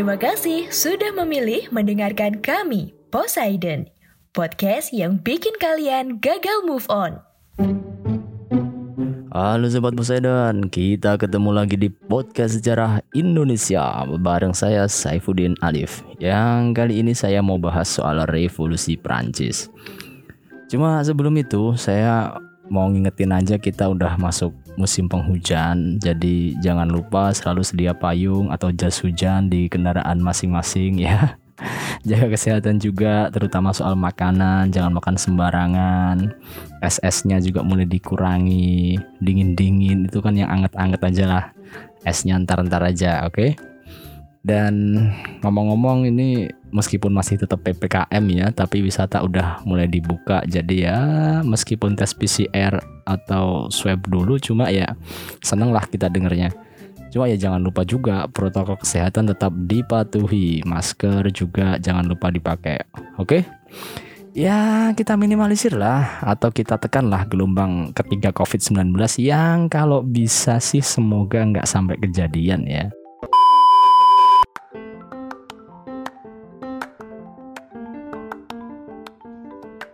Terima kasih sudah memilih mendengarkan kami, Poseidon. Podcast yang bikin kalian gagal move on. Halo Sobat Poseidon, kita ketemu lagi di podcast sejarah Indonesia bareng saya Saifuddin Alif. Yang kali ini saya mau bahas soal revolusi Prancis. Cuma sebelum itu saya mau ngingetin aja kita udah masuk musim penghujan, jadi jangan lupa selalu sedia payung atau jas hujan di kendaraan masing-masing ya. Jaga kesehatan juga, terutama soal makanan, jangan makan sembarangan. SS-nya juga mulai dikurangi, dingin-dingin itu kan yang anget-anget aja lah. S-nya ntar-ntar aja, oke? Dan ngomong-ngomong ini meskipun masih tetap PPKM ya, tapi wisata udah mulai dibuka. Jadi ya meskipun tes PCR atau swab dulu cuma ya seneng lah kita dengernya. Cuma ya jangan lupa juga protokol kesehatan tetap dipatuhi. Masker juga jangan lupa dipakai. Oke? Ya kita minimalisir lah atau kita tekan lah gelombang ketiga COVID-19 yang kalau bisa sih semoga nggak sampai kejadian ya.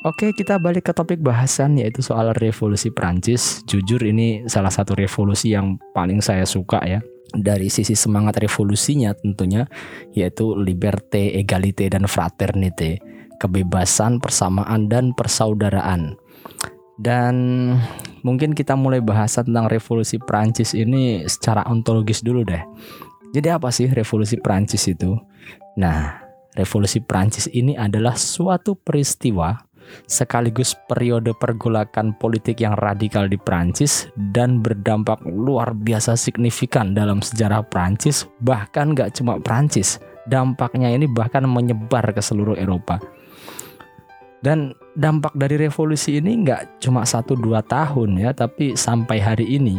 Oke, kita balik ke topik bahasan yaitu soal revolusi Prancis. Jujur ini salah satu revolusi yang paling saya suka ya. Dari sisi semangat revolusinya tentunya yaitu liberté, égalité dan fraternité, kebebasan, persamaan dan persaudaraan. Dan mungkin kita mulai bahas tentang revolusi Prancis ini secara ontologis dulu deh. Jadi apa sih revolusi Prancis itu? Nah, revolusi Prancis ini adalah suatu peristiwa sekaligus periode pergolakan politik yang radikal di Prancis dan berdampak luar biasa signifikan dalam sejarah Prancis bahkan gak cuma Prancis dampaknya ini bahkan menyebar ke seluruh Eropa. Dan dampak dari revolusi ini nggak cuma satu dua tahun ya tapi sampai hari ini.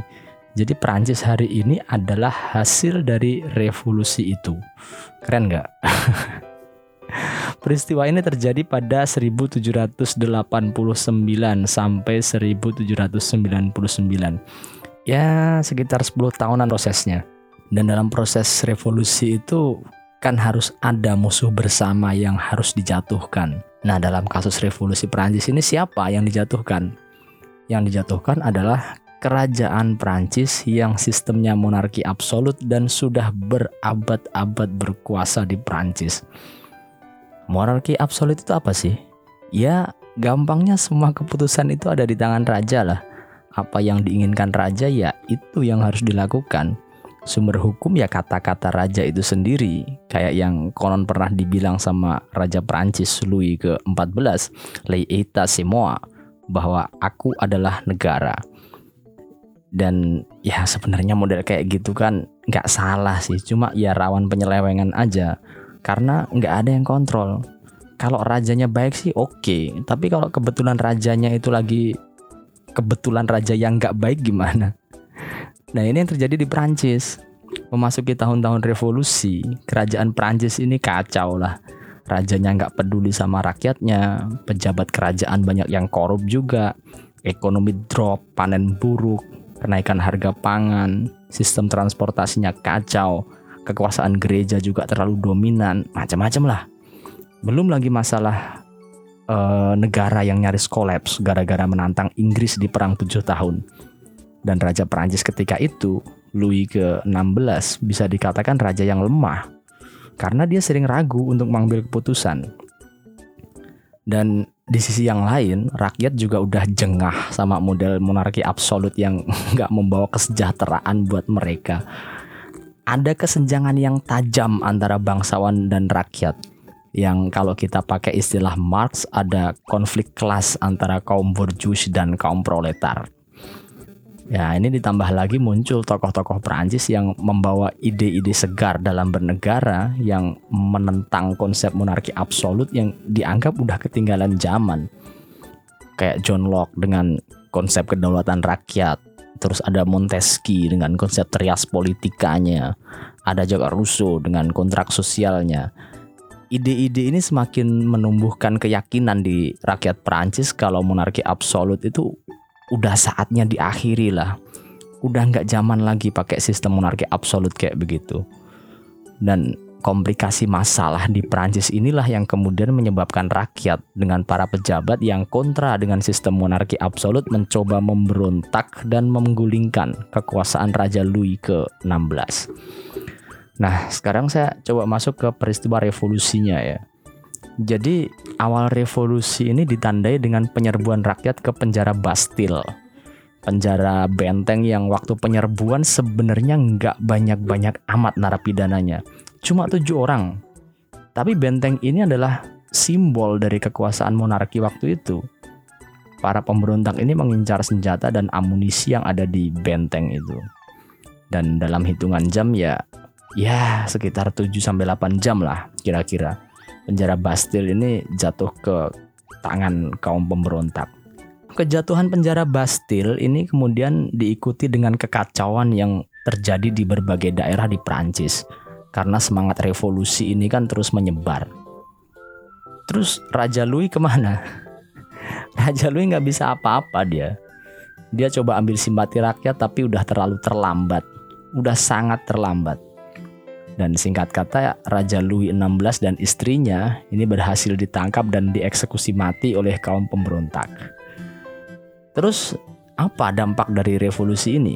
Jadi Prancis hari ini adalah hasil dari revolusi itu. Keren nggak Peristiwa ini terjadi pada 1789 sampai 1799. Ya, sekitar 10 tahunan prosesnya. Dan dalam proses revolusi itu kan harus ada musuh bersama yang harus dijatuhkan. Nah, dalam kasus revolusi Perancis ini siapa yang dijatuhkan? Yang dijatuhkan adalah kerajaan Prancis yang sistemnya monarki absolut dan sudah berabad-abad berkuasa di Prancis. Monarki absolut itu apa sih? Ya, gampangnya semua keputusan itu ada di tangan raja lah. Apa yang diinginkan raja ya itu yang harus dilakukan. Sumber hukum ya kata-kata raja itu sendiri. Kayak yang konon pernah dibilang sama Raja Prancis Louis ke-14, "Lei eta semua", bahwa aku adalah negara. Dan ya sebenarnya model kayak gitu kan nggak salah sih, cuma ya rawan penyelewengan aja karena nggak ada yang kontrol. Kalau rajanya baik sih oke, okay. tapi kalau kebetulan rajanya itu lagi kebetulan raja yang nggak baik gimana? Nah ini yang terjadi di Prancis. Memasuki tahun-tahun revolusi, kerajaan Prancis ini kacau lah. Rajanya nggak peduli sama rakyatnya, pejabat kerajaan banyak yang korup juga, ekonomi drop, panen buruk, kenaikan harga pangan, sistem transportasinya kacau, kekuasaan gereja juga terlalu dominan, macam-macam lah. Belum lagi masalah eh, negara yang nyaris kolaps gara-gara menantang Inggris di perang tujuh tahun. Dan Raja Perancis ketika itu, Louis ke-16 bisa dikatakan raja yang lemah karena dia sering ragu untuk mengambil keputusan. Dan di sisi yang lain, rakyat juga udah jengah sama model monarki absolut yang nggak membawa kesejahteraan buat mereka. Ada kesenjangan yang tajam antara bangsawan dan rakyat. Yang kalau kita pakai istilah Marx ada konflik kelas antara kaum borjuis dan kaum proletar. Ya, ini ditambah lagi muncul tokoh-tokoh Perancis yang membawa ide-ide segar dalam bernegara yang menentang konsep monarki absolut yang dianggap udah ketinggalan zaman. Kayak John Locke dengan konsep kedaulatan rakyat, terus ada Montesquieu dengan konsep trias politikanya, ada juga Rousseau dengan kontrak sosialnya. Ide-ide ini semakin menumbuhkan keyakinan di rakyat Perancis kalau monarki absolut itu udah saatnya diakhiri lah. Udah nggak zaman lagi pakai sistem monarki absolut kayak begitu. Dan komplikasi masalah di Prancis inilah yang kemudian menyebabkan rakyat dengan para pejabat yang kontra dengan sistem monarki absolut mencoba memberontak dan menggulingkan kekuasaan Raja Louis ke-16. Nah, sekarang saya coba masuk ke peristiwa revolusinya ya. Jadi awal revolusi ini ditandai dengan penyerbuan rakyat ke penjara Bastille. Penjara benteng yang waktu penyerbuan sebenarnya nggak banyak-banyak amat narapidananya. Cuma tujuh orang. Tapi benteng ini adalah simbol dari kekuasaan monarki waktu itu. Para pemberontak ini mengincar senjata dan amunisi yang ada di benteng itu. Dan dalam hitungan jam ya ya sekitar 7 sampai 8 jam lah kira-kira penjara Bastille ini jatuh ke tangan kaum pemberontak. Kejatuhan penjara Bastille ini kemudian diikuti dengan kekacauan yang terjadi di berbagai daerah di Prancis karena semangat revolusi ini kan terus menyebar. Terus Raja Louis ke mana? Raja Louis nggak bisa apa-apa dia. Dia coba ambil simpati rakyat tapi udah terlalu terlambat. Udah sangat terlambat. Dan singkat kata, Raja Louis XVI dan istrinya ini berhasil ditangkap dan dieksekusi mati oleh kaum pemberontak. Terus, apa dampak dari revolusi ini?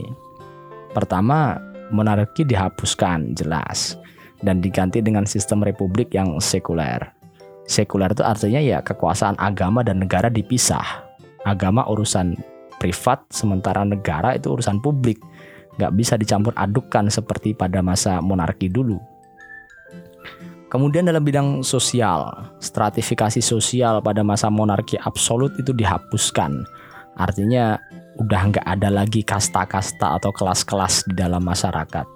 Pertama, monarki dihapuskan jelas dan diganti dengan sistem republik yang sekuler. Sekuler itu artinya ya kekuasaan agama dan negara dipisah. Agama urusan privat, sementara negara itu urusan publik nggak bisa dicampur adukkan seperti pada masa monarki dulu. Kemudian dalam bidang sosial, stratifikasi sosial pada masa monarki absolut itu dihapuskan. Artinya udah nggak ada lagi kasta-kasta atau kelas-kelas di dalam masyarakat.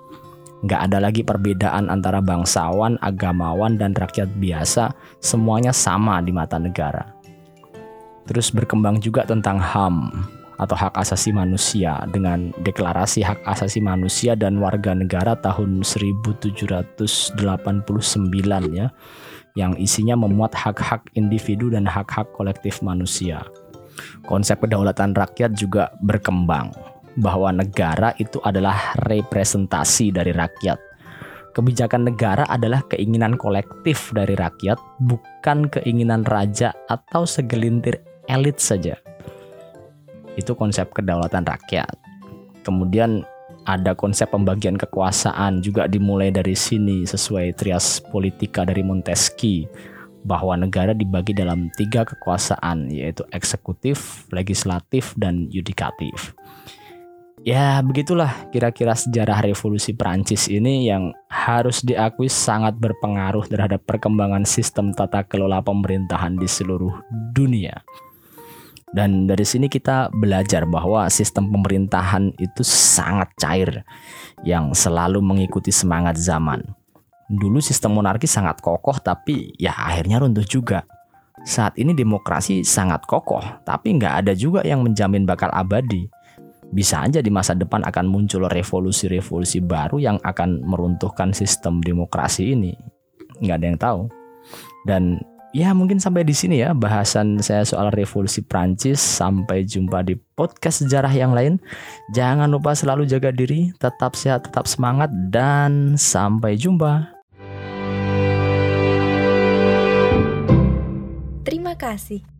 Nggak ada lagi perbedaan antara bangsawan, agamawan, dan rakyat biasa. Semuanya sama di mata negara. Terus berkembang juga tentang HAM, atau hak asasi manusia dengan deklarasi hak asasi manusia dan warga negara tahun 1789 ya yang isinya memuat hak-hak individu dan hak-hak kolektif manusia. Konsep kedaulatan rakyat juga berkembang bahwa negara itu adalah representasi dari rakyat. Kebijakan negara adalah keinginan kolektif dari rakyat, bukan keinginan raja atau segelintir elit saja itu konsep kedaulatan rakyat. Kemudian ada konsep pembagian kekuasaan juga dimulai dari sini sesuai trias politika dari Montesquieu bahwa negara dibagi dalam tiga kekuasaan yaitu eksekutif, legislatif, dan yudikatif. Ya begitulah kira-kira sejarah revolusi Perancis ini yang harus diakui sangat berpengaruh terhadap perkembangan sistem tata kelola pemerintahan di seluruh dunia. Dan dari sini kita belajar bahwa sistem pemerintahan itu sangat cair yang selalu mengikuti semangat zaman. Dulu sistem monarki sangat kokoh tapi ya akhirnya runtuh juga. Saat ini demokrasi sangat kokoh tapi nggak ada juga yang menjamin bakal abadi. Bisa aja di masa depan akan muncul revolusi-revolusi baru yang akan meruntuhkan sistem demokrasi ini. Nggak ada yang tahu. Dan Ya mungkin sampai di sini ya bahasan saya soal revolusi Prancis. Sampai jumpa di podcast sejarah yang lain. Jangan lupa selalu jaga diri, tetap sehat, tetap semangat, dan sampai jumpa. Terima kasih.